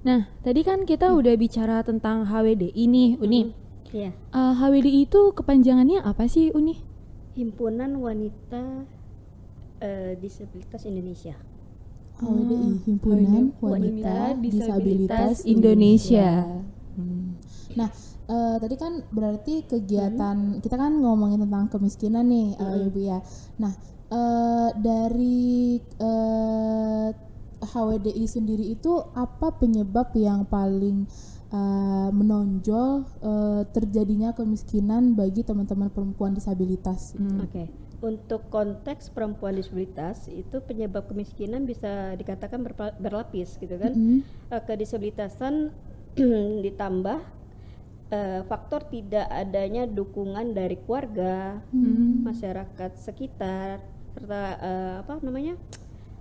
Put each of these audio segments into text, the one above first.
Nah, tadi kan kita udah bicara tentang HWDI nih, Uni. Iya. Eh, HWDI itu kepanjangannya apa sih, Uni? Himpunan Wanita eh, Disabilitas Indonesia. HWDI Himpunan Wanita Wanita Disabilitas Disabilitas Indonesia. Hmm. Nah, eh, tadi kan berarti kegiatan kita kan ngomongin tentang kemiskinan nih, eh, Ibu ya. Nah, eh, dari eh, HWDI sendiri itu apa penyebab yang paling eh, menonjol eh, terjadinya kemiskinan bagi teman-teman perempuan disabilitas? Hmm. Oke. Untuk konteks perempuan disabilitas itu penyebab kemiskinan bisa dikatakan berpa- berlapis gitu kan. Mm-mm. Eh, kedisabilitasan ditambah eh, faktor tidak adanya dukungan dari keluarga, masyarakat sekitar serta eh, apa namanya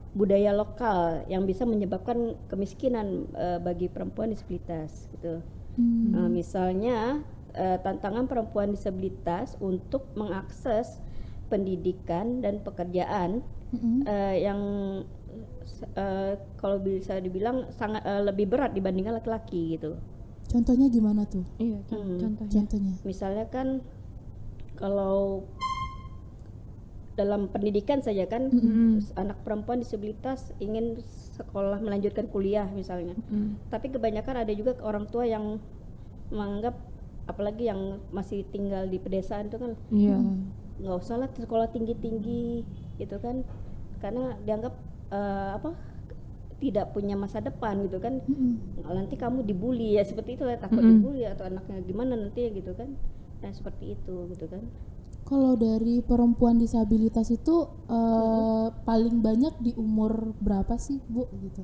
budaya lokal yang bisa menyebabkan kemiskinan eh, bagi perempuan disabilitas gitu. Hmm. Eh, misalnya eh, tantangan perempuan disabilitas untuk mengakses pendidikan dan pekerjaan Mm-mm. eh, yang eh, kalau bisa dibilang sangat eh, lebih berat dibandingkan laki-laki gitu. Contohnya gimana tuh? Iya, Hmm. contohnya. Contohnya? Misalnya kan kalau dalam pendidikan saja kan Mm-mm. anak perempuan disabilitas ingin sekolah melanjutkan kuliah misalnya. Mm. Tapi kebanyakan ada juga orang tua yang menganggap apalagi yang masih tinggal di pedesaan itu kan Iya. nggak usah lah sekolah tinggi-tinggi gitu kan karena dianggap eh, apa tidak punya masa depan gitu kan Mm-mm. nanti kamu dibully ya seperti itu ya takut Mm-mm. dibully atau anaknya gimana nanti ya gitu kan nah seperti itu gitu kan Kalau dari perempuan disabilitas itu eh, paling banyak di umur berapa sih, Bu? Gitu.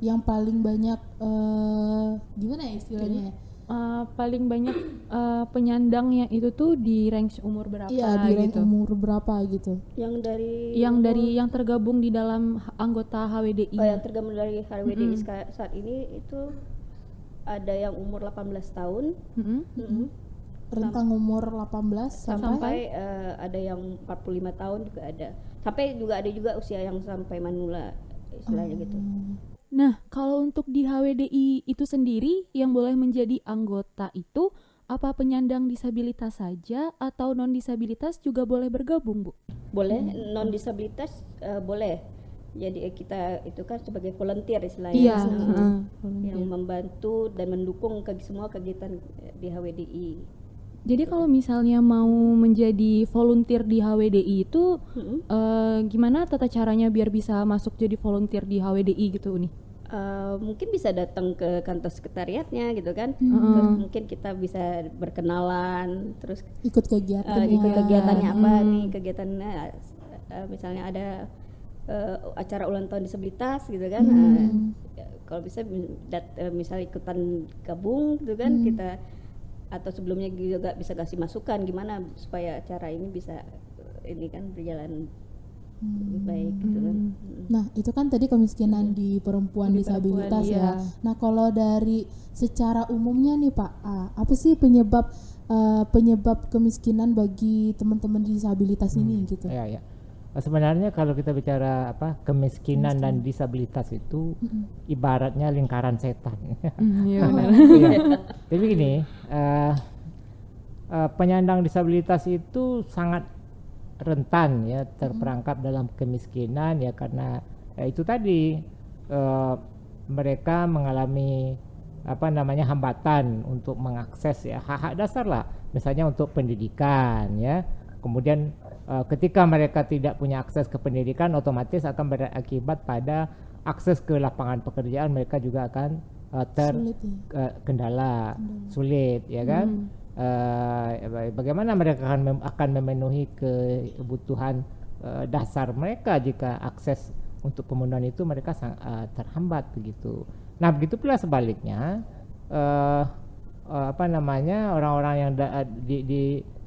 Yang paling banyak eh, gimana ya istilahnya? ya? Eh, paling banyak eh, penyandangnya itu tuh di range umur berapa Iya, di range gitu. umur berapa gitu. yang dari Yang dari yang tergabung di dalam anggota HWDI. oh, yang tergabung dari HWDI ska- saat ini itu ada yang umur 18 tahun Mm-mm. mm-mm, Rentang umur 18 sampai, sampai eh, ada yang 45 tahun juga ada. Sampai juga ada juga usia yang sampai manula istilahnya gitu. Nah, kalau untuk di HWDI itu sendiri yang boleh menjadi anggota itu apa penyandang disabilitas saja atau non disabilitas juga boleh bergabung, Bu? boleh non disabilitas eh, boleh. Jadi kita itu kan sebagai volunteer istilahnya. Iya, Nah, heeh. yang membantu dan mendukung ke semua kegiatan eh, di HWDI Jadi kalau misalnya mau menjadi volunteer di HWDI itu Mm-mm. eh, gimana tata caranya biar bisa masuk jadi volunteer di HWDI gitu nih? Eh, mungkin bisa datang ke kantor sekretariatnya gitu kan Hmm. terus mungkin kita bisa berkenalan terus ikut kegiatan eh, ikut kegiatannya apa Hmm. nih kegiatannya eh, misalnya ada eh, acara ulang tahun disabilitas gitu kan Hmm. ya, kalau bisa dat- eh, misalnya ikutan gabung gitu kan Hmm. kita atau sebelumnya juga bisa kasih masukan gimana supaya acara ini bisa eh, ini kan berjalan lebih baik gitu kan Mm. Nah, itu kan tadi kemiskinan di perempuan Di disabilitas perempuan, ya. iya. Nah, kalau dari secara umumnya nih Pak, apa sih penyebab eh, penyebab kemiskinan bagi teman-teman disabilitas ini gitu? Ya, ya. Sebenarnya kalau kita bicara apa kemiskinan dan disabilitas itu ibaratnya lingkaran setan. Iya benar. Iya. Begini, eh, eh, penyandang disabilitas itu sangat rentan ya terperangkap dalam kemiskinan ya karena ya itu tadi eh, mereka mengalami apa namanya hambatan untuk mengakses ya hak-hak dasar lah misalnya untuk pendidikan ya kemudian eh, ketika mereka tidak punya akses ke pendidikan otomatis akan berakibat pada akses ke lapangan pekerjaan mereka juga akan eh, ter Sulit ya. sulit ya kan? Ba- bagaimana mereka akan mem- akan memenuhi kebutuhan eh, dasar mereka jika akses untuk pemenuhan itu mereka sang- eh, terhambat begitu. Nah begitu pula sebaliknya eh, eh, apa namanya orang-orang yang da- di, di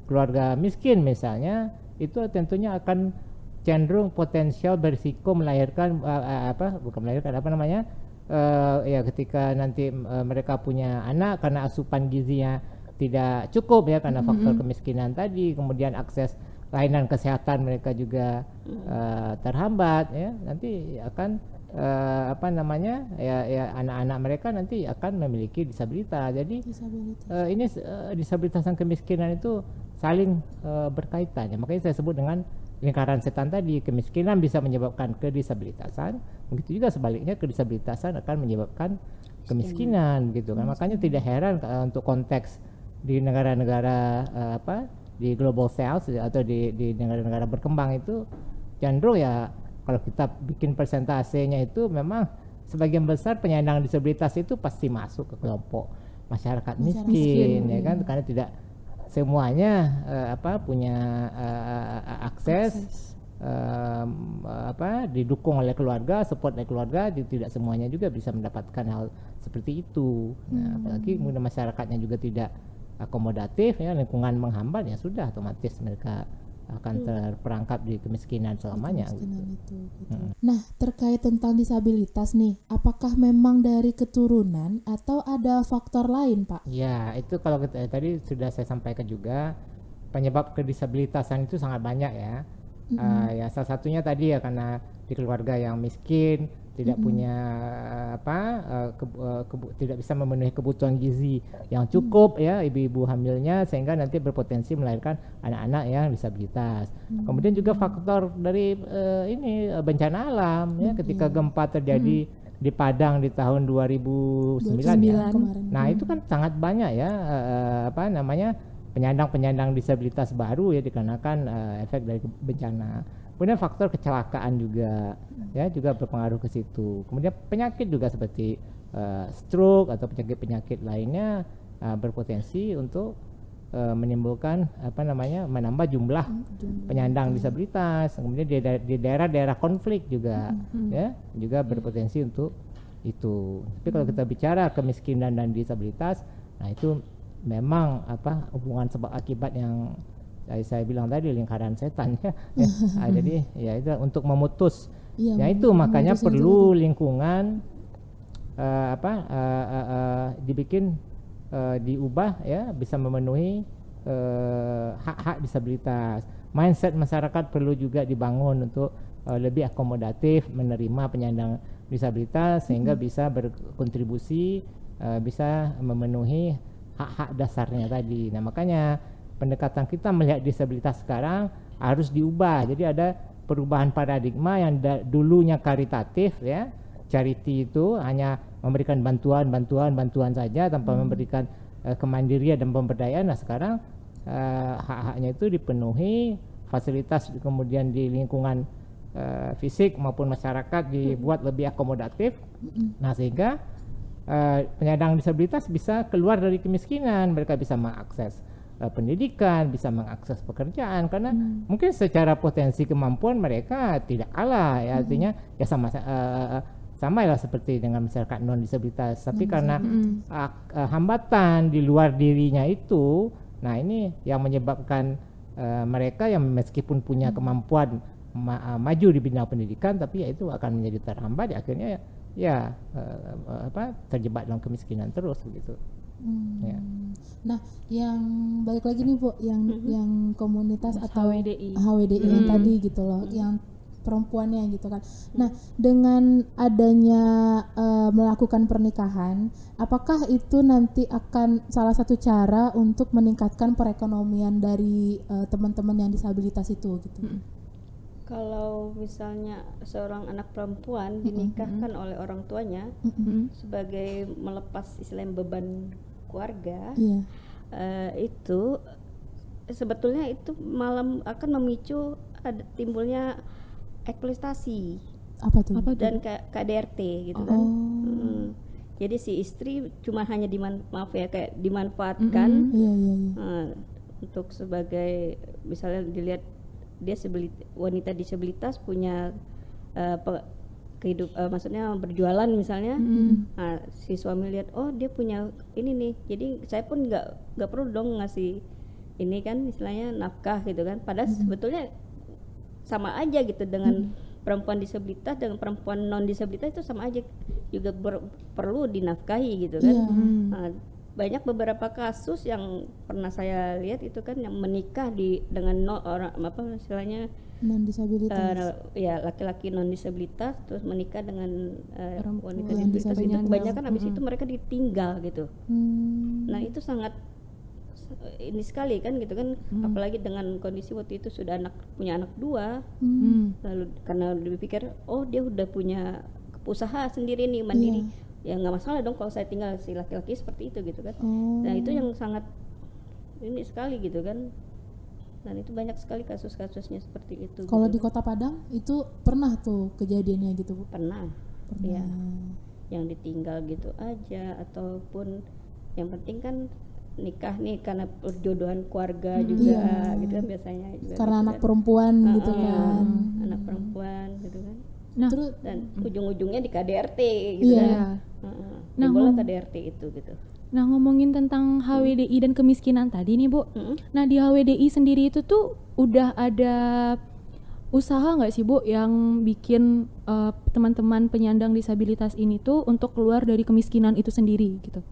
keluarga miskin misalnya itu tentunya akan cenderung potensial berisiko melahirkan eh, apa bukan melahirkan apa namanya eh, ya ketika nanti eh, mereka punya anak karena asupan gizinya tidak cukup ya karena faktor kemiskinan tadi kemudian akses layanan kesehatan mereka juga eh, terhambat ya nanti akan eh, apa namanya ya ya anak-anak mereka nanti akan memiliki disabilitas. Jadi Disabilitas. eh, ini eh, disabilitas dan kemiskinan itu saling eh, berkaitan. Ya, makanya saya sebut dengan lingkaran setan tadi. Kemiskinan bisa menyebabkan kedisabilitasan, begitu juga sebaliknya kedisabilitasan akan menyebabkan kemiskinan gitu kan. Makanya tidak heran eh, untuk konteks di negara-negara eh, apa di global south atau di di negara-negara berkembang itu cenderung ya kalau kita bikin persentasenya itu memang sebagian besar penyandang disabilitas itu pasti masuk ke kelompok masyarakat miskin, miskin, ya kan iya. karena tidak semuanya eh, apa punya eh, akses, em, apa didukung oleh keluarga, support oleh keluarga, tidak semuanya juga bisa mendapatkan hal seperti itu. Nah, apalagi kemudian masyarakatnya juga tidak akomodatif, ya lingkungan menghambat, ya sudah otomatis mereka akan terperangkap di kemiskinan selamanya. Kemiskinan gitu. itu, gitu. Nah, terkait tentang disabilitas nih, apakah memang dari keturunan atau ada faktor lain, Pak? Ya, itu kalau kita, tadi sudah saya sampaikan juga penyebab kedisabilitasan itu sangat banyak ya. Eh, ya salah satunya tadi ya karena di keluarga yang miskin tidak punya eh, apa eh, kebu- eh, kebu- tidak bisa memenuhi kebutuhan gizi yang cukup ya ibu-ibu hamilnya sehingga nanti berpotensi melahirkan anak-anak yang disabilitas. Kemudian juga faktor dari eh, ini bencana alam ya ketika gempa terjadi di Padang di tahun 2009 ya. Kemarin. Nah itu kan sangat banyak ya eh, apa namanya penyandang-penyandang disabilitas baru ya dikarenakan eh, efek dari ke- bencana. Kemudian faktor kecelakaan juga ya juga berpengaruh ke situ. Kemudian penyakit juga seperti eh, stroke atau penyakit-penyakit lainnya eh, berpotensi untuk eh, menimbulkan apa namanya menambah jumlah penyandang disabilitas. Kemudian di, da- di daerah-daerah konflik juga ya juga berpotensi untuk itu. Tapi kalau kita bicara kemiskinan dan disabilitas, nah itu memang apa hubungan sebab akibat yang saya, saya bilang tadi lingkaran setan ya. ya. Ah, jadi ya itu untuk memutus ya mem- itu makanya yang itu perlu lingkungan eh, apa eh, eh, eh, dibikin eh, diubah ya bisa memenuhi eh, hak-hak disabilitas. Mindset masyarakat perlu juga dibangun untuk eh, lebih akomodatif menerima penyandang disabilitas sehingga bisa berkontribusi eh, bisa memenuhi hak-hak dasarnya tadi. Nah, makanya pendekatan kita melihat disabilitas sekarang harus diubah. Jadi ada perubahan paradigma yang dulunya karitatif ya. Charity itu hanya memberikan bantuan, bantuan, bantuan saja tanpa memberikan eh, kemandirian dan pemberdayaan. Nah, sekarang eh, hak-haknya itu dipenuhi, fasilitas kemudian di lingkungan eh, fisik maupun masyarakat dibuat lebih akomodatif. Nah, sehingga eh, penyandang disabilitas bisa keluar dari kemiskinan, mereka bisa mengakses eh, pendidikan, bisa mengakses pekerjaan. Karena mungkin secara potensi kemampuan mereka tidak kalah ya. Artinya ya sama eh, sama lah seperti dengan masyarakat non disabilitas tapi karena ak- eh, hambatan di luar dirinya itu nah ini yang menyebabkan eh, mereka yang meskipun punya kemampuan ma- eh, maju di bidang pendidikan tapi ya itu akan menjadi terhambat. Ya akhirnya ya, ya eh, eh, apa terjebak dalam kemiskinan terus begitu Hmm. ya Nah, yang balik lagi nih Bu, yang yang komunitas atau HWDI. HWDI yang tadi gitu loh, yang perempuannya gitu kan. Nah, dengan adanya eh, melakukan pernikahan, apakah itu nanti akan salah satu cara untuk meningkatkan perekonomian dari eh, teman-teman yang disabilitas itu gitu? Kalau misalnya seorang anak perempuan dinikahkan oleh orang tuanya Mm-mm. sebagai melepas istilahnya beban keluarga, Iya. eh, itu sebetulnya itu malam akan memicu ada timbulnya eksploitasi Apa tuh? Dan K- KDRT gitu kan. Oh. Mm. Jadi si istri cuma hanya diman maaf ya kayak dimanfaatkan Iya, iya, iya. eh, untuk sebagai misalnya dilihat dia wanita disabilitas punya eh, pe- kehidup eh, maksudnya berjualan misalnya. Nah, si suami lihat oh dia punya ini nih. Jadi saya pun nggak nggak perlu dong ngasih ini kan istilahnya nafkah gitu kan. Padahal sebetulnya sama aja gitu dengan perempuan disabilitas dengan perempuan non disabilitas itu sama aja juga ber- perlu dinafkahi gitu kan. Iya. Nah, banyak beberapa kasus yang pernah saya lihat itu kan yang menikah di dengan no, orang apa istilahnya non disabilitas uh, ya laki-laki non disabilitas terus menikah dengan uh, Perempuan wanita disabilitas. itu kebanyakan habis itu mereka ditinggal gitu. Hmm. Nah itu sangat ini sekali kan gitu kan. Apalagi dengan kondisi waktu itu sudah anak punya anak dua. Hmm. lalu karena dipikir oh dia udah punya usaha sendiri nih mandiri. Ya nggak masalah dong kalau saya tinggal si laki-laki seperti itu gitu kan. Oh. nah itu yang sangat ini sekali gitu kan dan itu banyak sekali kasus-kasusnya seperti itu Kalau gitu. di Kota Padang itu pernah tuh kejadiannya gitu Bu? pernah Pernah. Iya. yang ditinggal gitu aja ataupun yang penting kan nikah nih karena perjodohan keluarga juga Iya. gitu kan biasanya juga Karena gitu anak kan. perempuan Ah, gitu kan. anak perempuan gitu kan Nah, Terus dan ujung-ujungnya di KDRT gitu Iya. kan Heeh. Nah, KDRT itu gitu Nah ngomongin tentang HWDI dan kemiskinan tadi nih Bu. Mm-mm. Nah di HWDI sendiri itu tuh udah ada usaha nggak sih Bu yang bikin eh, teman-teman penyandang disabilitas ini tuh untuk keluar dari kemiskinan itu sendiri gitu?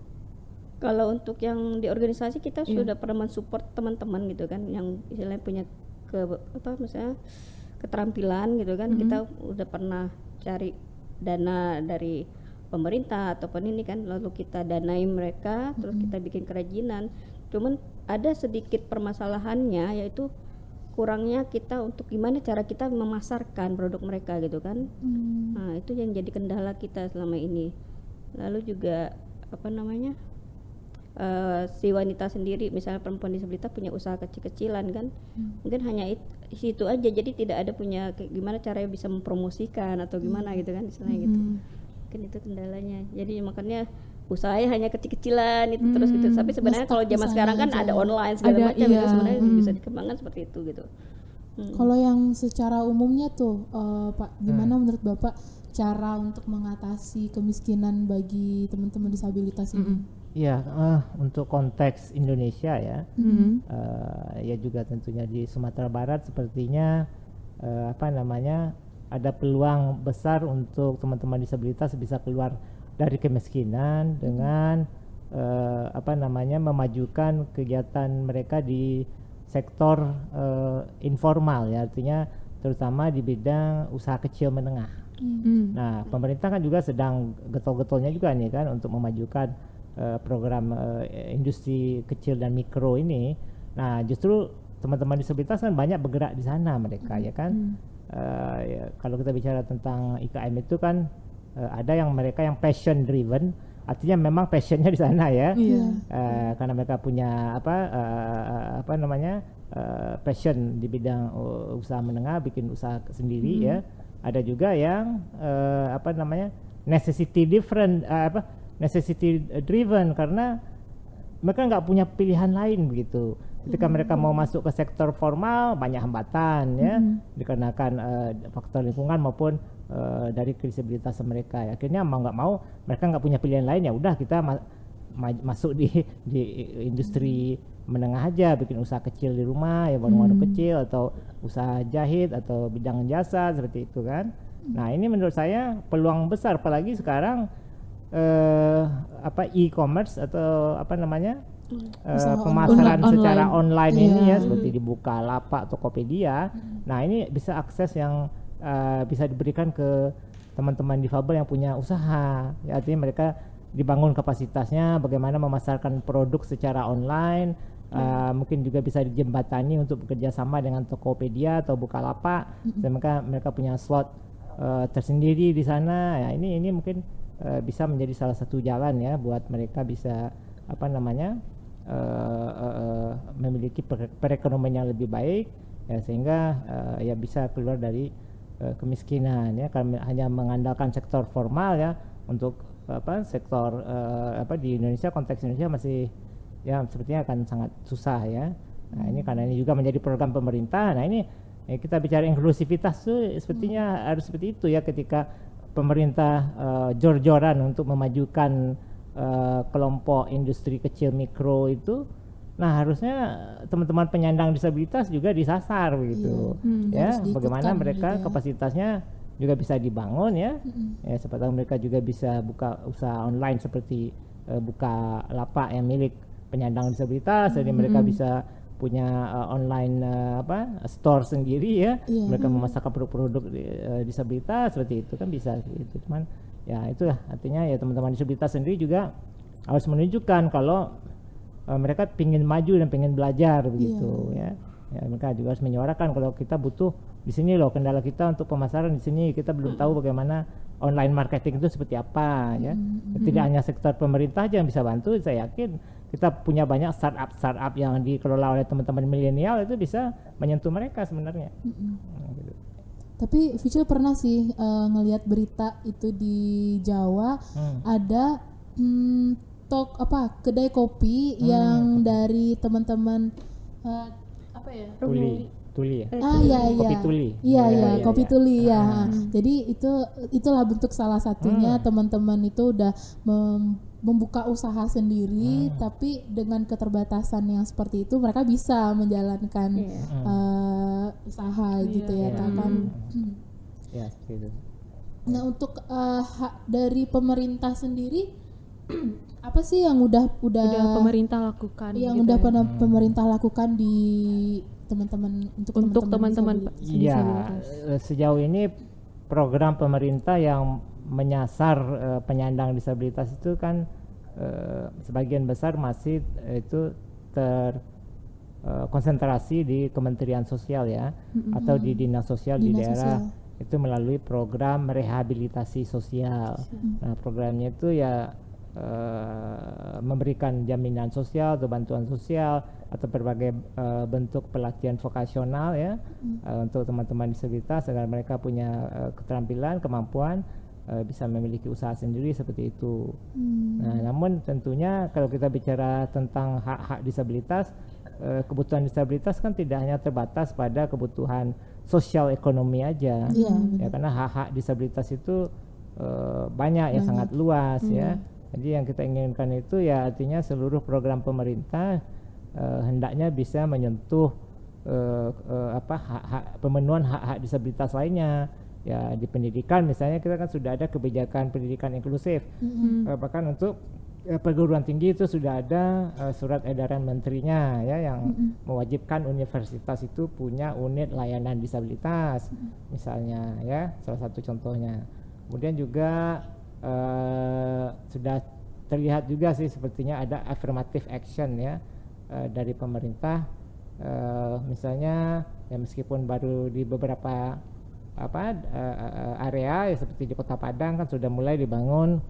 Kalau untuk yang di organisasi kita Iya. sudah pernah mensupport teman-teman gitu kan yang istilahnya punya ke apa misalnya keterampilan gitu kan kita udah pernah cari dana dari pemerintah ataupun ini kan lalu kita danai mereka terus kita bikin kerajinan cuman ada sedikit permasalahannya yaitu kurangnya kita untuk gimana cara kita memasarkan produk mereka gitu kan hmm, Nah, itu yang jadi kendala kita selama ini. Lalu juga apa namanya? eh, si wanita sendiri, misalnya perempuan disabilitas punya usaha kecil-kecilan kan, mungkin hanya it, situ aja. Jadi tidak ada punya gimana caranya bisa mempromosikan atau gimana gitu kan, istilahnya gitu. Hmm. Mungkin itu kendalanya. Jadi makanya usahanya hanya kecil-kecilan itu terus gitu. Tapi sebenarnya kalau zaman sekarang kan aja. ada online segala Ada, macam itu iya. sebenarnya Hmm. bisa dikembangkan seperti itu gitu. Hmm. Kalau yang secara umumnya tuh eh, Pak, gimana menurut Bapak cara untuk mengatasi kemiskinan bagi teman-teman disabilitas ini? Ya, eh, untuk konteks Indonesia ya, Hmm. eh, ya juga tentunya di Sumatera Barat sepertinya eh, apa namanya ada peluang besar untuk teman-teman disabilitas bisa keluar dari kemiskinan dengan eh, apa namanya memajukan kegiatan mereka di sektor eh, informal ya artinya terutama di bidang usaha kecil menengah. Hmm. Nah, pemerintah kan juga sedang getol-getolnya juga nih kan untuk memajukan eh, program eh, industri kecil dan mikro ini. Nah, justru teman-teman disabilitas kan banyak bergerak di sana mereka ya kan. Eh, ya, kalau kita bicara tentang IKM itu kan eh, ada yang mereka yang passion driven, artinya memang passionnya di sana ya. Iya. Eh, karena mereka punya apa eh, apa namanya eh, passion di bidang uh, usaha menengah bikin usaha sendiri ya ada juga yang eh, apa namanya necessity different eh, apa necessity driven karena mereka nggak punya pilihan lain begitu ketika mereka mau masuk ke sektor formal banyak hambatan ya. Dikarenakan eh, faktor lingkungan maupun eh, dari disabilitas mereka. Ya, akhirnya mau nggak mau mereka nggak punya pilihan lain ya udah kita ma- ma- masuk di di industri menengah aja. Bikin usaha kecil di rumah ya warung-warung kecil atau usaha jahit atau bidang jasa seperti itu kan. Nah ini menurut saya peluang besar. Apalagi sekarang eh, apa e-commerce atau apa namanya eh, Usaha pemasaran online. secara online ini Iya. ya seperti dibuka lapak Tokopedia. Nah ini bisa akses yang eh, bisa diberikan ke teman-teman difabel yang punya usaha. Ya, artinya mereka dibangun kapasitasnya bagaimana memasarkan produk secara online. Uh, mungkin juga bisa dijembatani untuk bekerja sama dengan Tokopedia atau Bukalapak. Dan mereka mereka punya slot uh, tersendiri di sana. Ya ini ini mungkin uh, bisa menjadi salah satu jalan ya buat mereka bisa apa namanya uh, uh, memiliki per- perekonomian yang lebih baik ya sehingga uh, ya bisa keluar dari uh, kemiskinan ya karena hanya mengandalkan sektor formal ya untuk apa sektor uh, apa di Indonesia konteks Indonesia masih ya sepertinya akan sangat susah ya. Nah ini karena ini juga menjadi program pemerintah. Nah ini ya kita bicara inklusivitas tuh sepertinya harus seperti itu ya ketika pemerintah uh, jor-joran untuk memajukan uh, kelompok industri kecil mikro itu. Nah harusnya teman-teman penyandang disabilitas juga disasar begitu Hmm. ya bagaimana diikutkan mereka juga. kapasitasnya juga bisa dibangun ya. Ya siapa tahu mereka juga bisa buka usaha online seperti eh, buka lapak yang milik penyandang disabilitas, jadi mereka bisa punya eh, online eh, apa store sendiri ya. Iya. Mereka memasarkan produk-produk eh, disabilitas seperti itu kan bisa gitu. Cuman ya itu ya artinya ya teman-teman disabilitas sendiri juga harus menunjukkan kalau eh, mereka ingin maju dan ingin belajar begitu ya. Ya mereka juga harus menyuarakan kalau kita butuh di sini loh kendala kita untuk pemasaran di sini kita belum tahu bagaimana online marketing itu seperti apa ya. Tidak hanya sektor pemerintah aja yang bisa bantu, saya yakin kita punya banyak startup startup yang dikelola oleh teman-teman milenial itu bisa menyentuh mereka sebenarnya. Nah, gitu. Tapi Vicil pernah sih eh, ngelihat berita itu di Jawa Hmm. ada hmm, tok apa kedai kopi Hmm. yang dari teman-teman eh, apa ya? Tuli, tuli ya. Ah iya iya. Kopi tuli. Iya Iya, iya, iya, kopi iya. Tuli ya. Jadi itu itulah bentuk salah satunya Hmm. teman-teman itu udah mem- membuka usaha sendiri Hmm. tapi dengan keterbatasan yang seperti itu mereka bisa menjalankan Iya. eh, usaha gitu ya. Kak, kan. Ya, seperti itu. Nah, untuk eh, hak dari pemerintah sendiri apa sih yang udah udah, udah pemerintah lakukan yang gitu udah ya. pernah pemerintah lakukan di teman-teman untuk untuk teman-teman? Iya, sejauh ini program pemerintah yang menyasar eh, penyandang disabilitas itu kan eh, sebagian besar masih eh, itu ter eh, konsentrasi di Kementerian Sosial ya atau di dinas sosial di Dinas daerah sosial. itu melalui program rehabilitasi sosial. Nah, programnya itu ya eh, memberikan jaminan sosial atau bantuan sosial atau berbagai eh, bentuk pelatihan vokasional ya eh, untuk teman-teman disabilitas agar mereka punya eh, keterampilan, kemampuan eh, bisa memiliki usaha sendiri seperti itu. Nah, namun tentunya kalau kita bicara tentang hak-hak disabilitas, eh, kebutuhan disabilitas kan tidak hanya terbatas pada kebutuhan sosial ekonomi aja. Iya, ya karena hak-hak disabilitas itu eh, banyak ya sangat luas ya. Jadi yang kita inginkan itu ya artinya seluruh program pemerintah eh, hendaknya bisa menyentuh eh, eh, apa hak-hak pemenuhan hak-hak disabilitas lainnya. Ya di pendidikan misalnya kita kan sudah ada kebijakan pendidikan inklusif. Eh, bahkan untuk eh, perguruan tinggi itu sudah ada eh, surat edaran menterinya ya yang mewajibkan universitas itu punya unit layanan disabilitas misalnya ya salah satu contohnya. Kemudian juga eh, sudah terlihat juga sih sepertinya ada affirmative action ya eh, dari pemerintah. Eh, misalnya ya meskipun baru di beberapa apa eh, area ya seperti di Kota Padang kan sudah mulai dibangun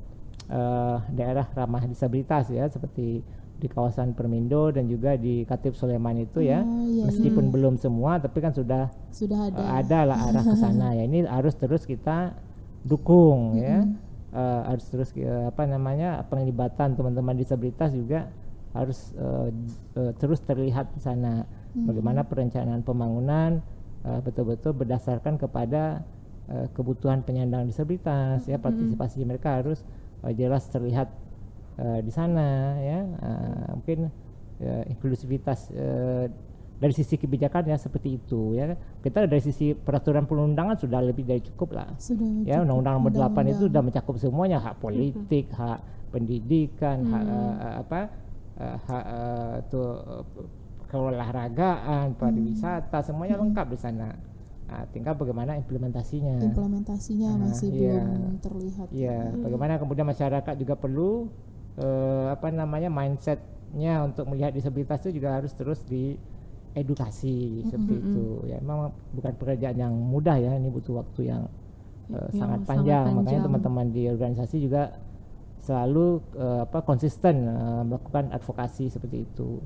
eh, daerah ramah disabilitas ya seperti di kawasan Permindo dan juga di Katip Soleman itu ya. Oh, iya, meskipun belum semua tapi kan sudah sudah ada. eh, ada. lah arah ke sana ya. Ini harus terus kita dukung ya. Eh, harus terus eh, apa namanya penglibatan teman-teman disabilitas juga harus eh, eh, terus terlihat di sana. Bagaimana perencanaan pembangunan betul-betul berdasarkan kepada eh, kebutuhan penyandang disabilitas ya partisipasi mereka harus eh, jelas terlihat eh, di sana ya. Eh, mungkin inklusivitas eh, dari sisi kebijakan ya seperti itu ya. Kita dari sisi peraturan perundangan sudah lebih dari cukup lah. Sudah ya undang-undang nomor 8 itu undang-undang. sudah mencakup semuanya hak politik hak pendidikan hak Hmm. eh, apa eh, hak eh, tuh eh, keolahragaan pariwisata semuanya Hmm. lengkap di sana Nah, tinggal bagaimana implementasinya implementasinya Ah, masih iya. belum terlihat. Iya, bagaimana kemudian masyarakat juga perlu eh, apa namanya mindsetnya untuk melihat disabilitas itu juga harus terus diedukasi seperti itu. Ya, memang bukan pekerjaan yang mudah ya, ini butuh waktu yang eh, Yang sangat sangat panjang. Makanya teman-teman di organisasi juga selalu eh, apa konsisten eh, melakukan advokasi seperti itu.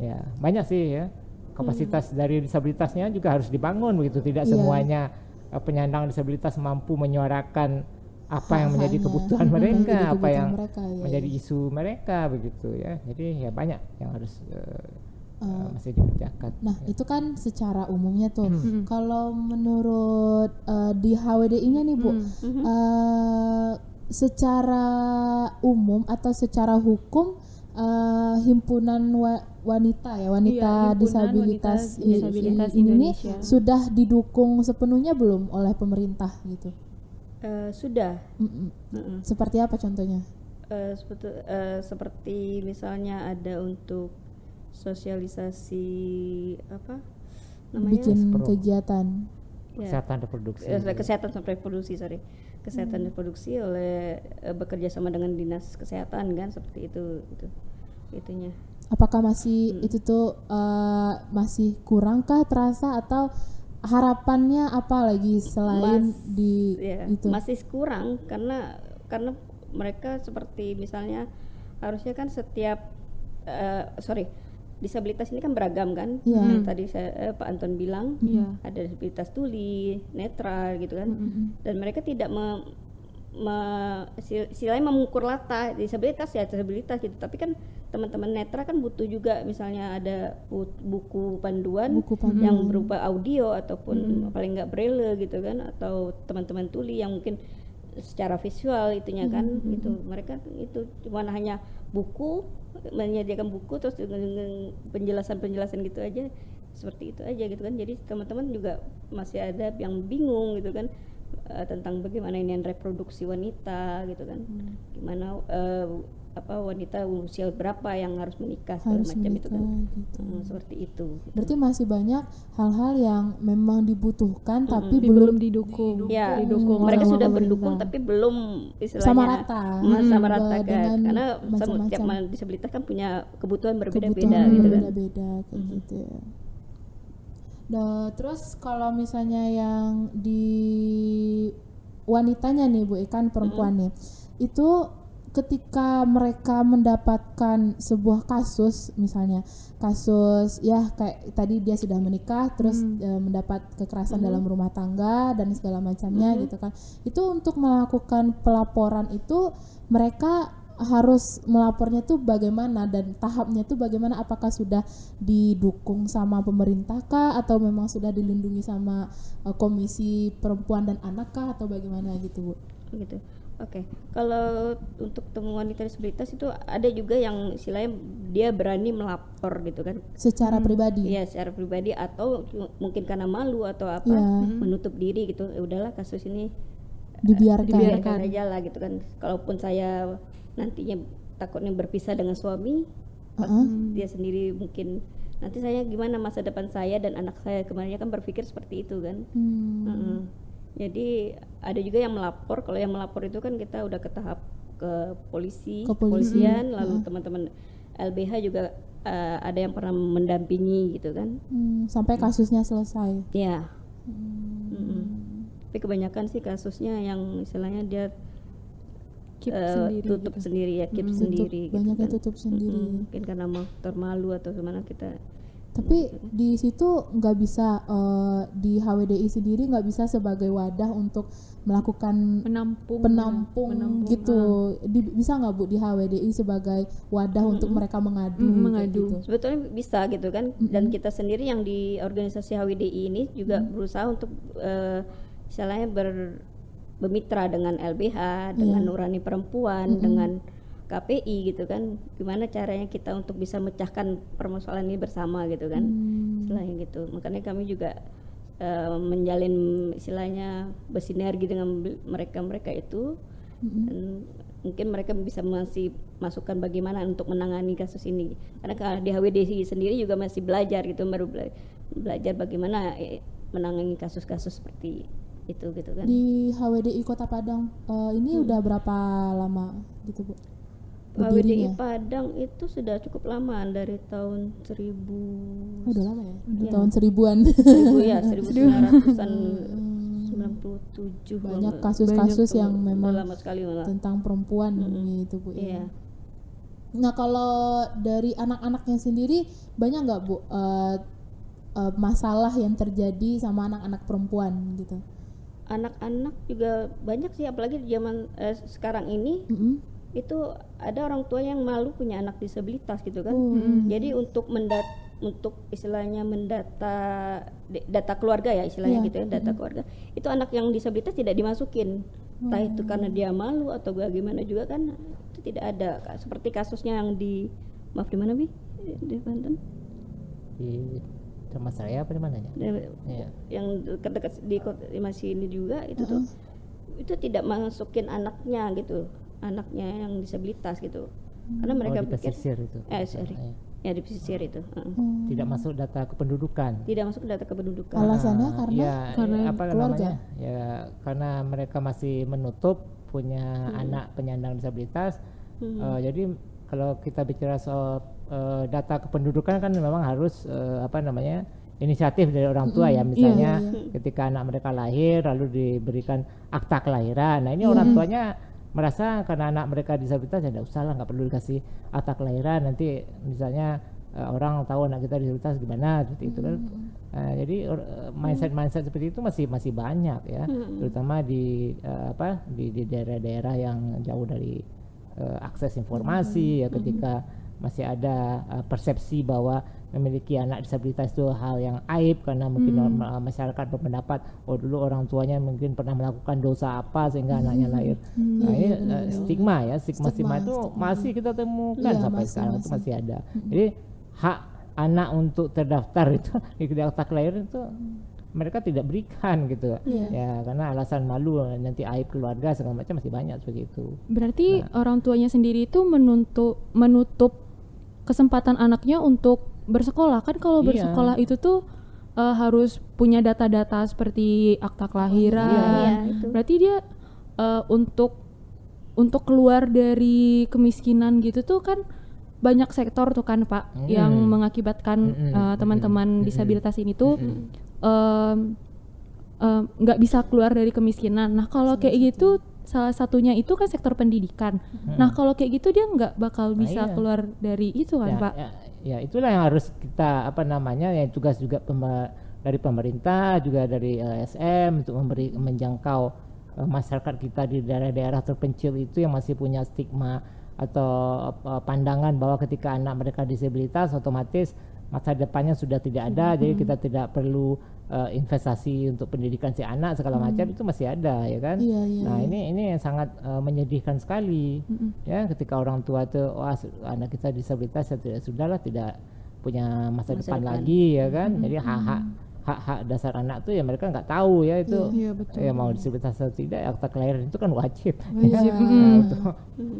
Ya, banyak sih ya. Kapasitas dari disabilitasnya juga harus dibangun begitu, tidak Iya. semuanya eh, penyandang disabilitas mampu menyuarakan apa yang menjadi kebutuhan mereka, menjadi apa yang mereka, ya, menjadi ya. isu mereka begitu ya. Jadi ya banyak yang harus eh, Eh, masih dikerjakan. Nah, itu kan secara umumnya tuh. Hmm. Kalau menurut eh, di HWDI-nya nih, Bu, eh, secara umum atau secara hukum eh, himpunan wa- wanita ya wanita Iya, Himpunan disabilitas, Wanita Disabilitas i- ini Indonesia. sudah didukung sepenuhnya belum oleh pemerintah gitu Eh, sudah Mm-mm. Mm-mm. seperti apa contohnya Eh, seperti, eh, seperti misalnya ada untuk sosialisasi apa namanya bikin Pro. kegiatan Ya, kesehatan reproduksi eh, kesehatan sampai reproduksi sorry kesehatan reproduksi oleh eh, bekerja sama dengan dinas kesehatan kan seperti itu itu itunya. Apakah masih itu tuh eh, masih kurangkah terasa atau harapannya apa lagi selain Mas- di ya itu? masih kurang karena karena mereka seperti misalnya harusnya kan setiap eh, sorry disabilitas ini kan beragam kan? Iya. Yang tadi saya eh, Pak Anton bilang Iya. ada disabilitas tuli netral gitu kan. Dan mereka tidak me, me- istilahnya mengukur rata disabilitas ya disabilitas gitu. Tapi kan teman-teman netra kan butuh juga misalnya ada bu- buku panduan buku panduan. yang berupa audio ataupun paling nggak braille gitu kan atau teman-teman tuli yang mungkin secara visual itunya kan gitu. Mereka itu cuma hanya buku menyediakan buku terus dengan penjelasan-penjelasan gitu aja seperti itu aja gitu kan. Jadi teman-teman juga masih ada yang bingung gitu kan eh, tentang bagaimana ini reproduksi wanita gitu kan. Gimana eh, apa wanita usia berapa yang harus menikah segala harus macam itu menikah kan gitu Hmm, seperti itu gitu. berarti masih banyak hal-hal yang memang dibutuhkan tapi Tapi belum belum didukung. Ya, didukung mereka sudah pemerintah. mendukung tapi belum istilahnya sama rata Mas, sama Hmm, rata kan dengan karena macam-macam setiap ma- disabilitas kan punya kebutuhan berbeda-beda gitu kan. berbeda-beda kayak gitu ya. Nah, terus kalau misalnya yang di wanitanya nih Bu ikan perempuan nih itu ketika mereka mendapatkan sebuah kasus misalnya kasus ya kayak tadi dia sudah menikah terus eh, mendapat kekerasan dalam rumah tangga dan segala macamnya gitu kan. Itu untuk melakukan pelaporan itu mereka harus melapornya tuh bagaimana dan tahapnya tuh bagaimana? Apakah sudah didukung sama pemerintah kah? Atau memang sudah dilindungi sama eh, komisi perempuan dan anak kah? Atau bagaimana gitu bu? Gitu. Oke, kalau untuk temuan wanita disabilitas itu ada juga yang istilahnya dia berani melapor gitu kan. secara pribadi Iya, secara pribadi atau mungkin karena malu atau apa Iya. menutup diri gitu. Ya udahlah kasus ini dibiarkan, biarkan aja lah gitu kan. Kalaupun saya nantinya takutnya berpisah dengan suami, pas dia sendiri mungkin nanti saya gimana masa depan saya dan anak saya kemarinnya kan berpikir seperti itu kan. Hmm, Heeh. Jadi ada juga yang melapor. Kalau yang melapor itu kan kita udah ke tahap ke polisi, Ke polisi, kepolisian, lalu teman-teman LBH juga eh, ada yang pernah mendampingi gitu kan. hmm, sampai kasusnya selesai Ya. Hmm. Mm-mm. Tapi kebanyakan sih kasusnya yang istilahnya dia Keep eh, sendiri tutup gitu. sendiri ya, keep Tutup, sendiri. gitu banyak kan. tutup sendiri Mm-mm. Mungkin karena mau termalu atau gimana kita. Tapi di situ nggak bisa eh, di HWDI sendiri nggak bisa sebagai wadah untuk melakukan Penampung. penampung, Penampung, gitu Di- bisa nggak bu di HWDI sebagai wadah untuk mereka mengadu Mm, kayak mengadu. gitu? Sebetulnya bisa gitu kan. Dan kita sendiri yang di organisasi HWDI ini juga berusaha untuk eh, istilahnya ber, bermitra dengan LBH, dengan Nurani Perempuan, dengan KPI gitu kan. Gimana caranya kita untuk bisa mecahkan permasalahan ini bersama gitu kan. Istilahnya gitu. Makanya kami juga eh, menjalin istilahnya bersinergi dengan mereka-mereka itu. Dan mungkin mereka bisa masih masukkan bagaimana untuk menangani kasus ini. Karena ka- di HWDI sendiri juga masih belajar gitu baru bela- belajar bagaimana eh, menangani kasus-kasus seperti itu gitu kan. Di HWDI Kota Padang eh, ini udah berapa lama gitu bu Berdirinya Padang itu sudah cukup lama dari tahun 1000 Oh, udah lama ya? Udah tahun seribuan. 1000 ya 1900-an 97 banyak kalau- kasus-kasus yang memang lama sekali malah. tentang perempuan gitu bu ya. iya. Nah kalau dari anak-anaknya sendiri banyak nggak bu eh, eh, masalah yang terjadi sama anak-anak perempuan gitu? anak-anak juga banyak sih apalagi di zaman eh, sekarang ini. Mm-mm. Itu ada orang tua yang malu punya anak disabilitas gitu kan. Oh, jadi untuk mendat untuk istilahnya mendata data keluarga ya istilahnya Iya. gitu ya data keluarga. Itu anak yang disabilitas tidak dimasukin. Entah itu karena dia malu atau bagaimana juga kan itu tidak ada. Kak. seperti kasusnya yang di maaf di mana bi? Di Banten? Di sama saya apa di mananya? Ya yang dekat-dekat di kota di masih ini juga itu tuh. Itu tidak masukin anaknya gitu anaknya yang disabilitas gitu. Karena mereka oh, di pikir pesisir itu? Eh sorry. Ya. ya di pesisir itu heeh. tidak masuk data kependudukan? Tidak masuk data kependudukan. Alasannya Ah, karena ya, Karena apa keluarga. namanya? Ya karena mereka masih menutup punya anak penyandang disabilitas. Hmm. Eh, jadi kalau kita bicara soal eh, data kependudukan kan memang harus eh, apa namanya inisiatif dari orang tua ya. Misalnya ketika anak mereka lahir lalu diberikan akta kelahiran. Nah ini orang tuanya merasa karena anak mereka disabilitas ya tidak usah lah nggak perlu dikasih akta kelahiran. Nanti misalnya eh, orang tahu anak kita disabilitas gimana seperti itu kan. Eh, jadi mindset mindset seperti itu masih masih banyak ya. Terutama di eh, apa di di daerah-daerah yang jauh dari eh, akses informasi ya ketika masih ada eh, persepsi bahwa memiliki anak disabilitas itu hal yang aib karena mungkin norma- masyarakat berpendapat oh dulu orang tuanya mungkin pernah melakukan dosa apa sehingga anaknya lahir. Nah ini eh, stigma ya. stigma stigma, Stigma, itu masih kita temukan Iya, sampai masih, sekarang itu masih. masih ada. Jadi hak anak untuk terdaftar itu di akta kelahiran itu mereka tidak berikan gitu. Ya karena alasan malu nanti aib keluarga segala macam masih banyak seperti itu. Berarti orang tuanya sendiri itu menuntut menutup kesempatan anaknya untuk bersekolah kan kalau Iya. bersekolah itu tuh eh, harus punya data-data seperti akta kelahiran. Iya, itu. Berarti dia eh, untuk untuk keluar dari kemiskinan gitu tuh kan banyak sektor tuh kan Pak yang mengakibatkan Mm-mm, eh, teman-teman disabilitas ini tuh em, em, nggak bisa keluar dari kemiskinan. Nah kalau kayak gitu salah satunya itu kan sektor pendidikan. Nah kalau kayak gitu dia nggak bakal bisa iya. keluar dari itu kan ya, Pak. ya, ya itulah yang harus kita apa namanya ya tugas juga pema- dari pemerintah juga dari LSM untuk memberi menjangkau eh, masyarakat kita di daerah-daerah terpencil itu yang masih punya stigma atau apa, pandangan bahwa ketika anak mereka disabilitas otomatis masa depannya sudah tidak ada jadi kita tidak perlu eh, investasi untuk pendidikan si anak segala macam itu masih ada ya kan? Iya, iya, nah ini ini yang sangat eh, menyedihkan sekali. Ya ketika orang tua itu wah anak kita disabilitas ya tidak sudahlah tidak punya masa, Masa depan, depan. lagi ya kan? Jadi hak-hak hak-hak dasar anak tuh ya mereka nggak tahu ya itu. Iya, betul. ya mau disabilitas atau tidak akta kelahiran itu kan wajib. Wajib, Nah, mm. untuk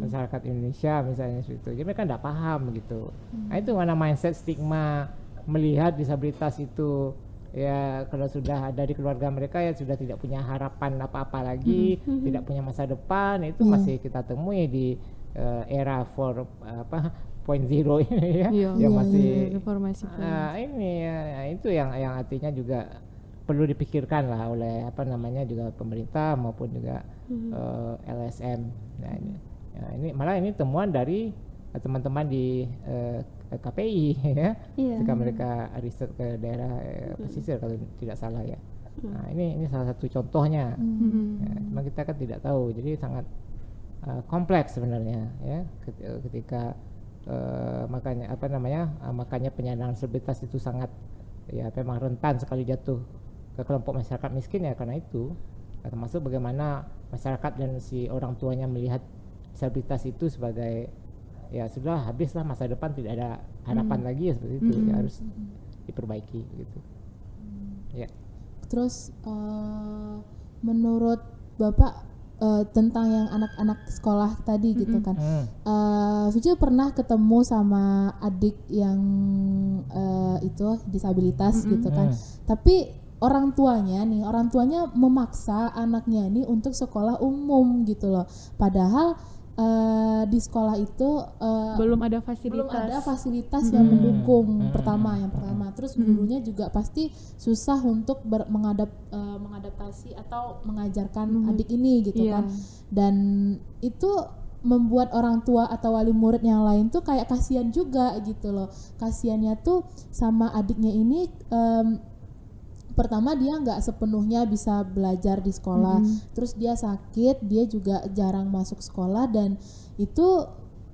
masyarakat Indonesia misalnya itu. Jadi mereka nggak paham gitu. Nah itu mana mindset stigma melihat disabilitas itu ya kalau sudah ada di keluarga mereka ya sudah tidak punya harapan apa-apa lagi tidak punya masa depan itu masih kita temui di eh, era for apa point zero ini ya. Iya, yang iya, masih reformasi Ah, ini ya, itu yang yang artinya juga perlu dipikirkan lah oleh apa namanya juga pemerintah maupun juga eh, LSM. Nah ini, ya, ini malah ini temuan dari teman-teman di eh, KPI ya, Iya. ketika mereka riset ke daerah eh, pesisir kalau tidak salah ya. Nah ini ini salah satu contohnya. Ya, cuma kita kan tidak tahu, jadi sangat eh, kompleks sebenarnya ya. Ket- eh, ketika eh, makanya apa namanya eh, makanya penyandang disabilitas itu sangat ya memang rentan sekali jatuh ke kelompok masyarakat miskin ya karena itu. Nah, termasuk bagaimana masyarakat dan si orang tuanya melihat disabilitas itu sebagai ya sudah habislah masa depan tidak ada harapan lagi ya seperti itu ya harus diperbaiki gitu ya Terus eh, menurut Bapak eh, tentang yang anak-anak sekolah tadi gitu kan. Hmm. Eh, Vici pernah ketemu sama adik yang eh, itu disabilitas gitu kan. Tapi orang tuanya nih, orang tuanya memaksa anaknya ini untuk sekolah umum gitu loh. Padahal eh, di sekolah itu eh, belum ada belum fasilitas. ada fasilitas yang mendukung. Pertama yang pertama. Terus gurunya juga pasti susah untuk ber- mengadap eh, mengadaptasi atau mengajarkan adik ini gitu Iya. kan. Dan itu membuat orang tua atau wali murid yang lain tuh kayak kasihan juga gitu loh. Kasihannya tuh sama adiknya ini em, pertama dia nggak sepenuhnya bisa belajar di sekolah terus dia sakit dia juga jarang masuk sekolah dan itu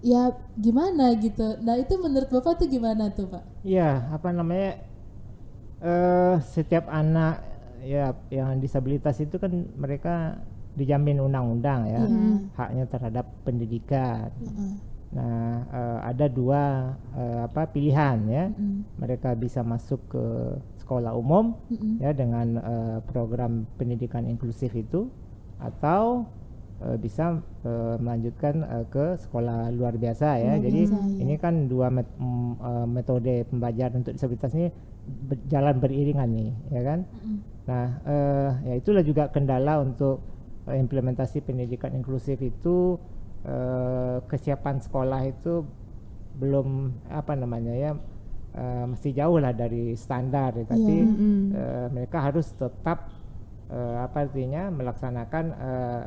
ya gimana gitu nah itu menurut bapak tuh gimana tuh pak Iya, apa namanya? eh setiap anak ya yang disabilitas itu kan mereka dijamin undang-undang ya Iya. haknya terhadap pendidikan. Heeh. Nah, eh, ada dua eh, apa pilihan ya. Mm-mm. Mereka bisa masuk ke sekolah umum Mm-mm. ya dengan eh, program pendidikan inklusif itu atau eh, bisa eh, melanjutkan eh, ke sekolah luar biasa ya. Luar Jadi biasa, ya. ini kan dua met- mm, metode pembelajaran untuk disabilitas ini berjalan beriringan nih, ya kan? Mm-mm. Nah, eh, ya itulah juga kendala untuk eh, implementasi pendidikan inklusif itu eh, kesiapan sekolah itu belum apa namanya ya eh, masih jauh lah dari standar, ya, tapi Iya. Mm-mm. eh, mereka harus tetap eh, apa artinya melaksanakan eh,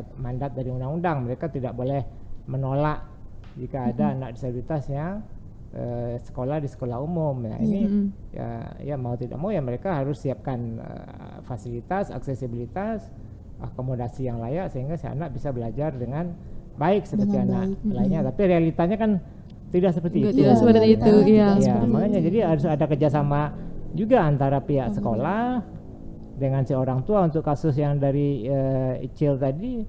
eh, mandat dari undang-undang. Mereka tidak boleh menolak jika ada anak disabilitas yang eh, sekolah di sekolah umum. Ya, ini Mm-mm. ya ya mau tidak mau ya mereka harus siapkan eh, fasilitas, aksesibilitas, akomodasi yang layak sehingga si anak bisa belajar dengan baik seperti Dengan anak baik, lainnya. Tapi realitanya kan tidak seperti Enggak, itu. tidak seperti realita itu, tidak iya. Ya, seperti makanya itu. jadi harus ada kerjasama juga antara pihak sekolah dengan si orang tua untuk kasus yang dari eh, Icil tadi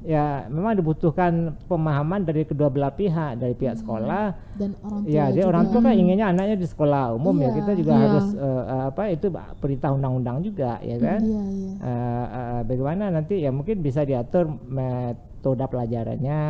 ya memang dibutuhkan pemahaman dari kedua belah pihak dari pihak sekolah dan orang tua ya dia juga. orang tua kan inginnya anaknya di sekolah umum ya Iya. kita juga Iya. harus eh, eh, apa itu perintah undang-undang juga ya kan iya iya Eh, eh, bagaimana nanti ya mungkin bisa diatur metode pelajarannya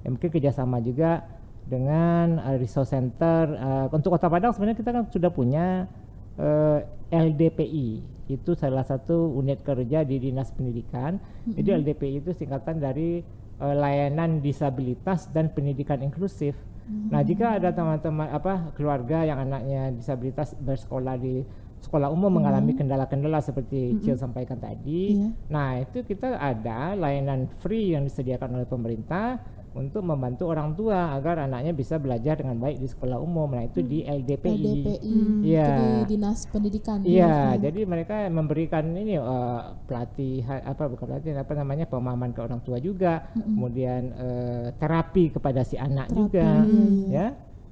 ya mungkin kerjasama juga dengan eh, resource center Eh, untuk kota Padang sebenarnya kita kan sudah punya eh, LDPI itu salah satu unit kerja di dinas pendidikan. Jadi LDPI itu singkatan dari eh, layanan disabilitas dan pendidikan inklusif. Nah jika ada teman-teman apa keluarga yang anaknya disabilitas bersekolah di sekolah umum mengalami kendala-kendala seperti Cil sampaikan tadi Iya. Nah, itu kita ada layanan free yang disediakan oleh pemerintah untuk membantu orang tua agar anaknya bisa belajar dengan baik di sekolah umum. Nah, itu di LDPI. LDPI Iya. itu di dinas pendidikan Iya, jadi mereka memberikan ini eh, pelatihan apa bukan pelatihan apa namanya pemahaman ke orang tua juga, kemudian eh, terapi kepada si anak Terapi, juga, iya, iya. ya,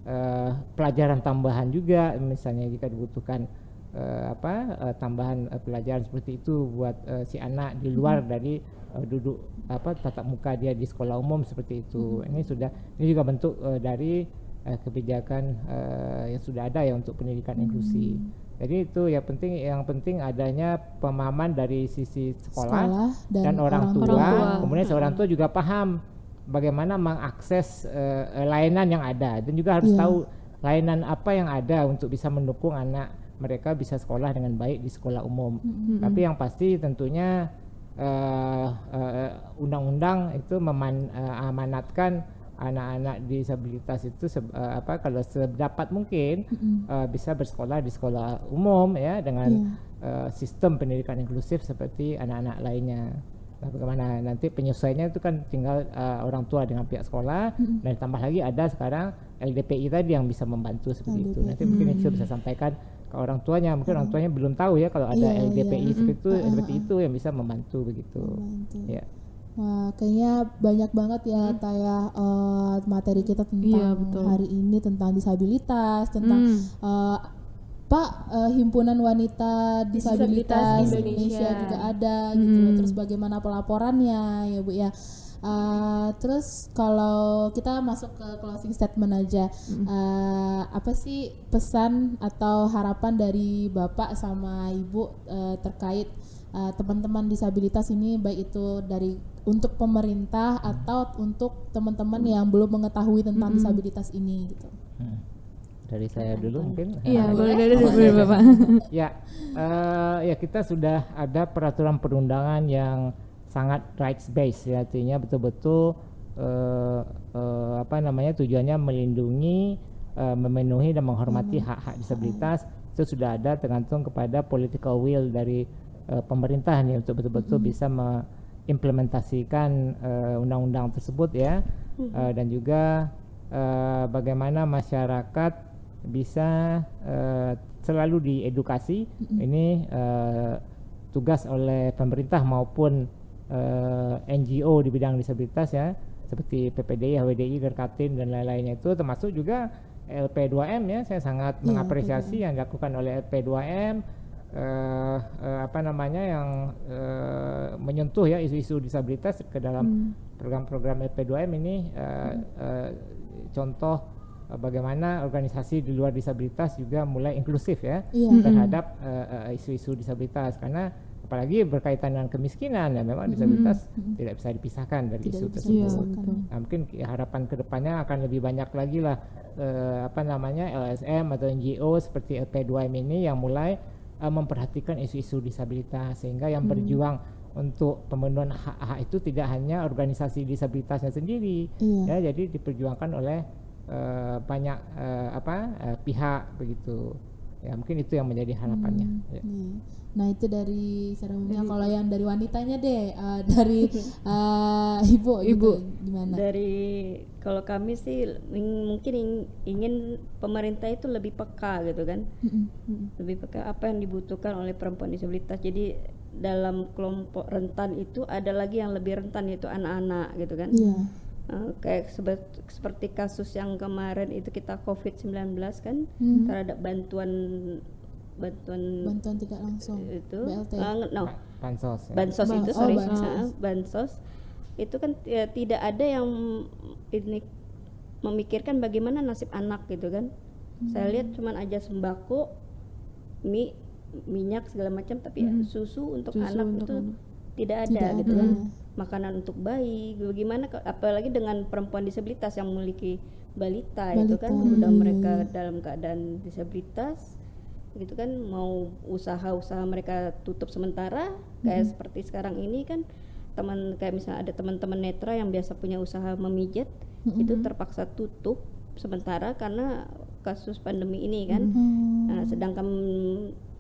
Eh, pelajaran tambahan juga, misalnya jika dibutuhkan eh, apa eh, tambahan eh, pelajaran seperti itu buat eh, si anak di luar dari eh, duduk apa tatap muka dia di sekolah umum seperti itu. Ini sudah ini juga bentuk eh, dari eh, kebijakan eh, yang sudah ada ya untuk pendidikan inklusi. Jadi itu ya penting yang penting adanya pemahaman dari sisi sekolah, Sekolah dan dan, orang, orang tua. Orang tua. Kemudian seorang tua juga paham bagaimana mengakses eh, layanan yang ada dan juga harus Iya. tahu layanan apa yang ada untuk bisa mendukung anak mereka bisa sekolah dengan baik di sekolah umum. Tapi yang pasti tentunya eh, eh, undang-undang itu memanatkan anak-anak disabilitas itu se- eh, apa kalau sedapat mungkin eh, bisa bersekolah di sekolah umum ya dengan Iya. eh, sistem pendidikan inklusif seperti anak-anak lainnya. Nah, bagaimana nanti penyesuaiannya itu kan tinggal eh, orang tua dengan pihak sekolah dan tambah lagi ada sekarang LDPI tadi yang bisa membantu seperti itu. Nanti mungkin Icu bisa sampaikan ke orang tuanya, mungkin orang tuanya belum tahu ya kalau ada Iya, LDPI iya. seperti itu seperti itu yang bisa membantu begitu. Membantu. Ya. Wah, kayaknya banyak banget ya Taya eh, materi kita tentang Iya, betul. hari ini tentang disabilitas, tentang Hmm. eh, Pak eh, himpunan wanita disabilitas, Disabilitas Indonesia. Indonesia. juga ada gitu loh. Terus bagaimana pelaporannya ya Bu ya. Eh, terus kalau kita masuk ke closing statement aja, eh, apa sih pesan atau harapan dari Bapak sama Ibu eh, terkait teman-teman disabilitas ini baik itu dari untuk pemerintah atau untuk teman-teman yang belum mengetahui tentang disabilitas ini gitu. Hmm. Dari saya dulu mungkin. Iya, Eh, boleh dari Bapak. ya, eh, ya kita sudah ada peraturan perundangan yang sangat rights based ya artinya betul-betul eh, eh, apa namanya tujuannya melindungi, eh, memenuhi dan menghormati hak-hak disabilitas itu sudah ada tergantung kepada political will dari eh, pemerintah nih untuk betul-betul bisa mengimplementasikan undang-undang tersebut ya. Eh, dan juga eh, bagaimana masyarakat bisa eh, selalu diedukasi. Ini eh, tugas oleh pemerintah maupun eh, NGO di bidang disabilitas ya seperti PPDI, HWDI, Gerkatin dan lain-lainnya itu termasuk juga LP2M ya saya sangat Iya, mengapresiasi yang dilakukan oleh LP2M uh, uh, apa namanya yang uh, menyentuh ya isu-isu disabilitas ke dalam hmm. program-program LP2M ini uh, hmm. uh, contoh uh, bagaimana organisasi di luar disabilitas juga mulai inklusif ya yeah. terhadap uh, uh, isu-isu disabilitas karena apalagi berkaitan dengan kemiskinan ya memang disabilitas mm -hmm. tidak bisa dipisahkan dari tidak isu tersebut. Iya, nah, mungkin harapan ke depannya akan lebih banyak lagi lah eh, apa namanya LSM atau NGO seperti LP2M ini yang mulai uh, memperhatikan isu-isu disabilitas sehingga yang hmm. berjuang untuk pemenuhan hak-hak itu tidak hanya organisasi disabilitasnya sendiri iya. ya jadi diperjuangkan oleh uh, banyak uh, apa uh, pihak begitu ya mungkin itu yang menjadi harapannya. Hmm, ya. iya. nah itu dari seremoninya kalau yang dari wanitanya deh uh, dari uh, ibu gitu, ibu. Gimana? Dari kalau kami sih mungkin ingin pemerintah itu lebih peka gitu kan? Lebih peka apa yang dibutuhkan oleh perempuan disabilitas. Jadi dalam kelompok rentan itu ada lagi yang lebih rentan yaitu anak-anak gitu kan? Yeah Uh, kayak seperti kasus yang kemarin itu kita COVID-19 kan hmm. terhadap bantuan bantuan bantuan tidak langsung itu BLT uh, no bansos ya. bansos itu oh, sorry bansos. Uh, bansos itu kan ya, tidak ada yang ini memikirkan bagaimana nasib anak gitu kan hmm. saya lihat cuman aja sembako mie minyak segala macam tapi hmm. ya, susu untuk susu anak untuk itu anak. Tidak ada tidak gitu ada. kan makanan untuk bayi bagaimana apalagi dengan perempuan disabilitas yang memiliki balita, balita. itu kan udah mereka dalam keadaan disabilitas gitu kan mau usaha-usaha mereka tutup sementara kayak hmm. seperti sekarang ini kan teman kayak misalnya ada teman-teman netra yang biasa punya usaha memijat hmm. itu terpaksa tutup sementara karena kasus pandemi ini kan hmm. nah, sedangkan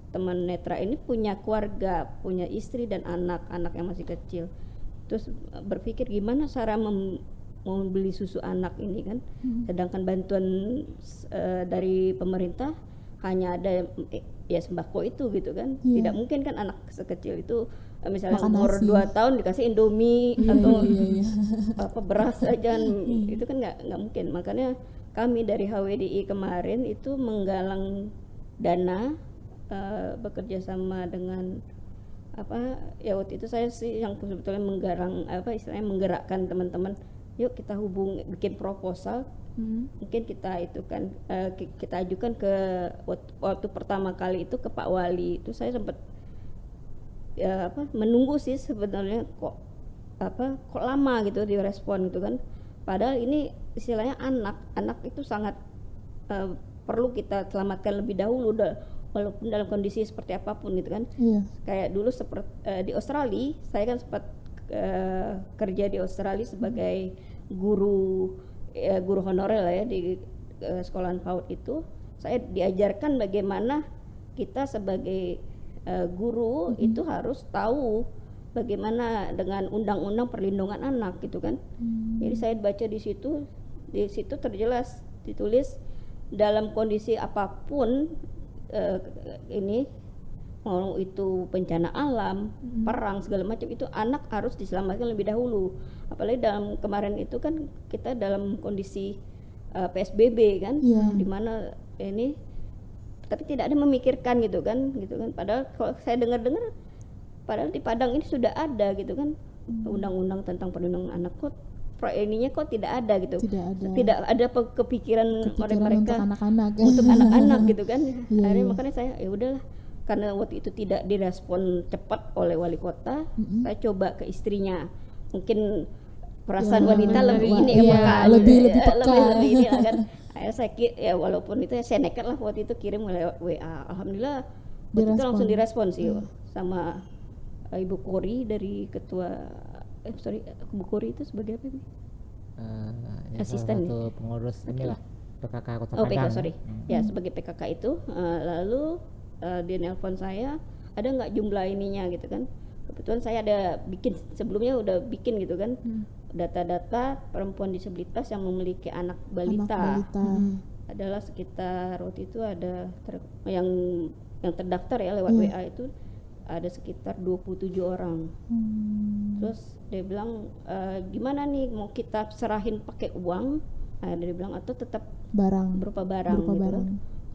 teman netra ini punya keluarga punya istri dan anak-anak yang masih kecil terus berpikir gimana cara mem membeli susu anak ini kan hmm. sedangkan bantuan uh, dari pemerintah hanya ada eh, ya sembako itu gitu kan yeah. tidak mungkin kan anak sekecil itu uh, misalnya Makan umur dua tahun dikasih indomie yeah, atau yeah, yeah. apa beras aja yeah. itu kan nggak nggak mungkin makanya kami dari HWDI kemarin itu menggalang dana uh, bekerja sama dengan apa ya waktu itu saya sih yang sebetulnya menggarang apa istilahnya menggerakkan teman-teman yuk kita hubung bikin proposal. Hmm. mungkin kita itu kan uh, kita ajukan ke waktu, waktu pertama kali itu ke Pak Wali. Itu saya sempat ya apa menunggu sih sebenarnya kok apa kok lama gitu direspon gitu kan. Padahal ini istilahnya anak anak itu sangat uh, perlu kita selamatkan lebih dahulu walaupun dalam kondisi seperti apa pun gitu kan yeah. kayak dulu seperti uh, di Australia saya kan sempat uh, kerja di Australia sebagai guru uh, guru honorer lah ya di uh, sekolahan PAUD itu saya diajarkan bagaimana kita sebagai uh, guru mm-hmm. itu harus tahu bagaimana dengan undang-undang perlindungan anak gitu kan mm-hmm. jadi saya baca di situ di situ terjelas ditulis dalam kondisi apa pun uh, ini mau itu bencana alam, hmm. perang segala macam itu anak harus diselamatkan lebih dahulu. Apalagi dalam kemarin itu kan kita dalam kondisi uh, eh, PSBB kan, yeah. di mana ini tapi tidak ada memikirkan gitu kan, gitu kan. Padahal kalau saya dengar-dengar, padahal di Padang ini sudah ada gitu kan hmm. undang-undang hmm. tentang perlindungan anak kok pro ininya kok tidak ada gitu. Tidak ada. Tidak ada kepikiran, kepikiran oleh mereka untuk anak-anak. untuk anak-anak gitu kan. Yeah, akhirnya yeah. makanya saya ya udahlah. Karena waktu itu tidak direspon cepat oleh wali kota mm-hmm. saya coba ke istrinya. Mungkin perasaan ya, wanita lebih ini ya, ya lebih lebih peka. lebih, lebih ini kan. Akhirnya saya ya walaupun itu saya nekat lah waktu itu kirim oleh WA alhamdulillah waktu itu langsung direspon sih hmm. sama uh, ibu Kori dari ketua eh sorry Bu Kori itu sebagai apa Bu? Uh, ya asisten satu pengurus inilah PKK Kota Oh PKK sorry hmm. ya sebagai PKK itu uh, lalu uh, dia nelpon saya ada nggak jumlah ininya gitu kan kebetulan saya ada bikin sebelumnya udah bikin gitu kan hmm. data-data hmm. perempuan disabilitas yang memiliki anak balita, anak balita. Hmm. adalah sekitar waktu itu ada ter, yang yang terdaftar ya lewat hmm. WA itu ada sekitar 27 orang. Hmm. Terus dia bilang e, gimana nih mau kita serahin pakai uang? Nah, dia bilang atau tetap barang berupa barang berupa gitu. Barang.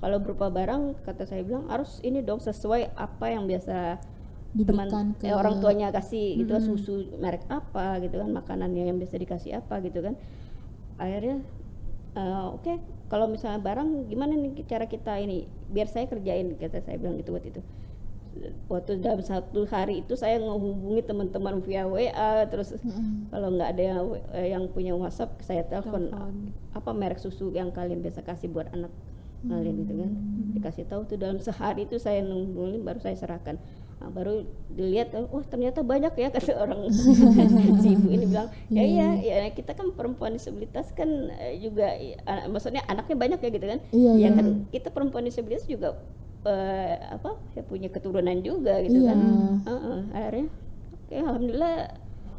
kalau berupa barang kata saya bilang harus ini dong sesuai apa yang biasa teman Diberikan ke eh, orang tuanya kasih gitu kan susu merek apa gitu kan makanannya yang biasa dikasih apa gitu kan akhirnya eh, oke kalau misalnya barang gimana nih cara kita ini biar saya kerjain kata saya bilang gitu waktu itu waktu dalam satu hari itu saya menghubungi teman-teman via WA terus kalau nggak ada yang, yang punya WhatsApp saya telepon apa merek susu yang kalian biasa kasih buat anak kalian? Gitu kan. Dikasih tahu tuh dalam sehari itu saya nungguin baru saya serahkan. Nah, baru dilihat oh ternyata banyak ya kata orang si ibu ini bilang. Ya iya. ya kita kan perempuan disabilitas kan eh, juga maksudnya anaknya banyak ya gitu kan. Iya, ya iya. kan kita perempuan disabilitas juga eh, apa ya punya keturunan juga gitu Iya. kan. Heeh, akhirnya oke alhamdulillah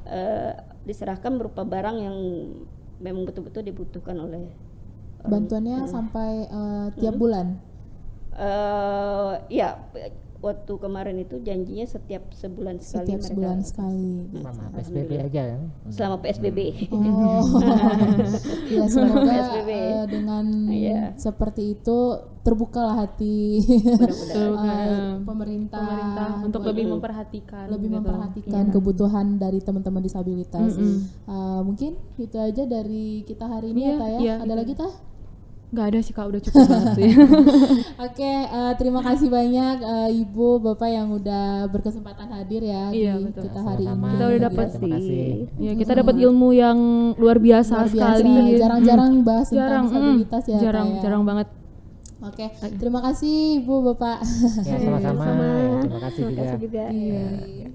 eh, diserahkan berupa barang yang memang betul-betul dibutuhkan oleh bantuannya sampai eh, tiap bulan? Eh ya waktu kemarin itu janjinya setiap sebulan sekali setiap mereka sebulan sekali Selama PSBB aja kan. selama PSBB. Oh, ya semoga PSBB. eh, dengan Iya. seperti itu terbukalah hati eh, pemerintah, pemerintah untuk lebih memperhatikan lebih gitu. memperhatikan kebutuhan dari teman-teman disabilitas. Eh, mungkin itu aja dari kita hari ini Iya, ya, Tah, ya. iya, Ada lagi tah? Nggak ada sih kak udah cukup banget sih Oke, eh, terima kasih banyak eh, Ibu, Bapak yang udah berkesempatan hadir ya Iya, di betul. kita hari ini. Sama-sama. Kita udah Iya, dapat kasih. ya kita dapat ilmu yang luar biasa Luar biasa. sekali Jarang-jarang bahas tentang jarang disabilitas ya. jarang ya. jarang banget Oke, terima kasih Ibu, Bapak. Ya sama-sama. Ya, terima kasih Terima juga. kasih juga. Iya.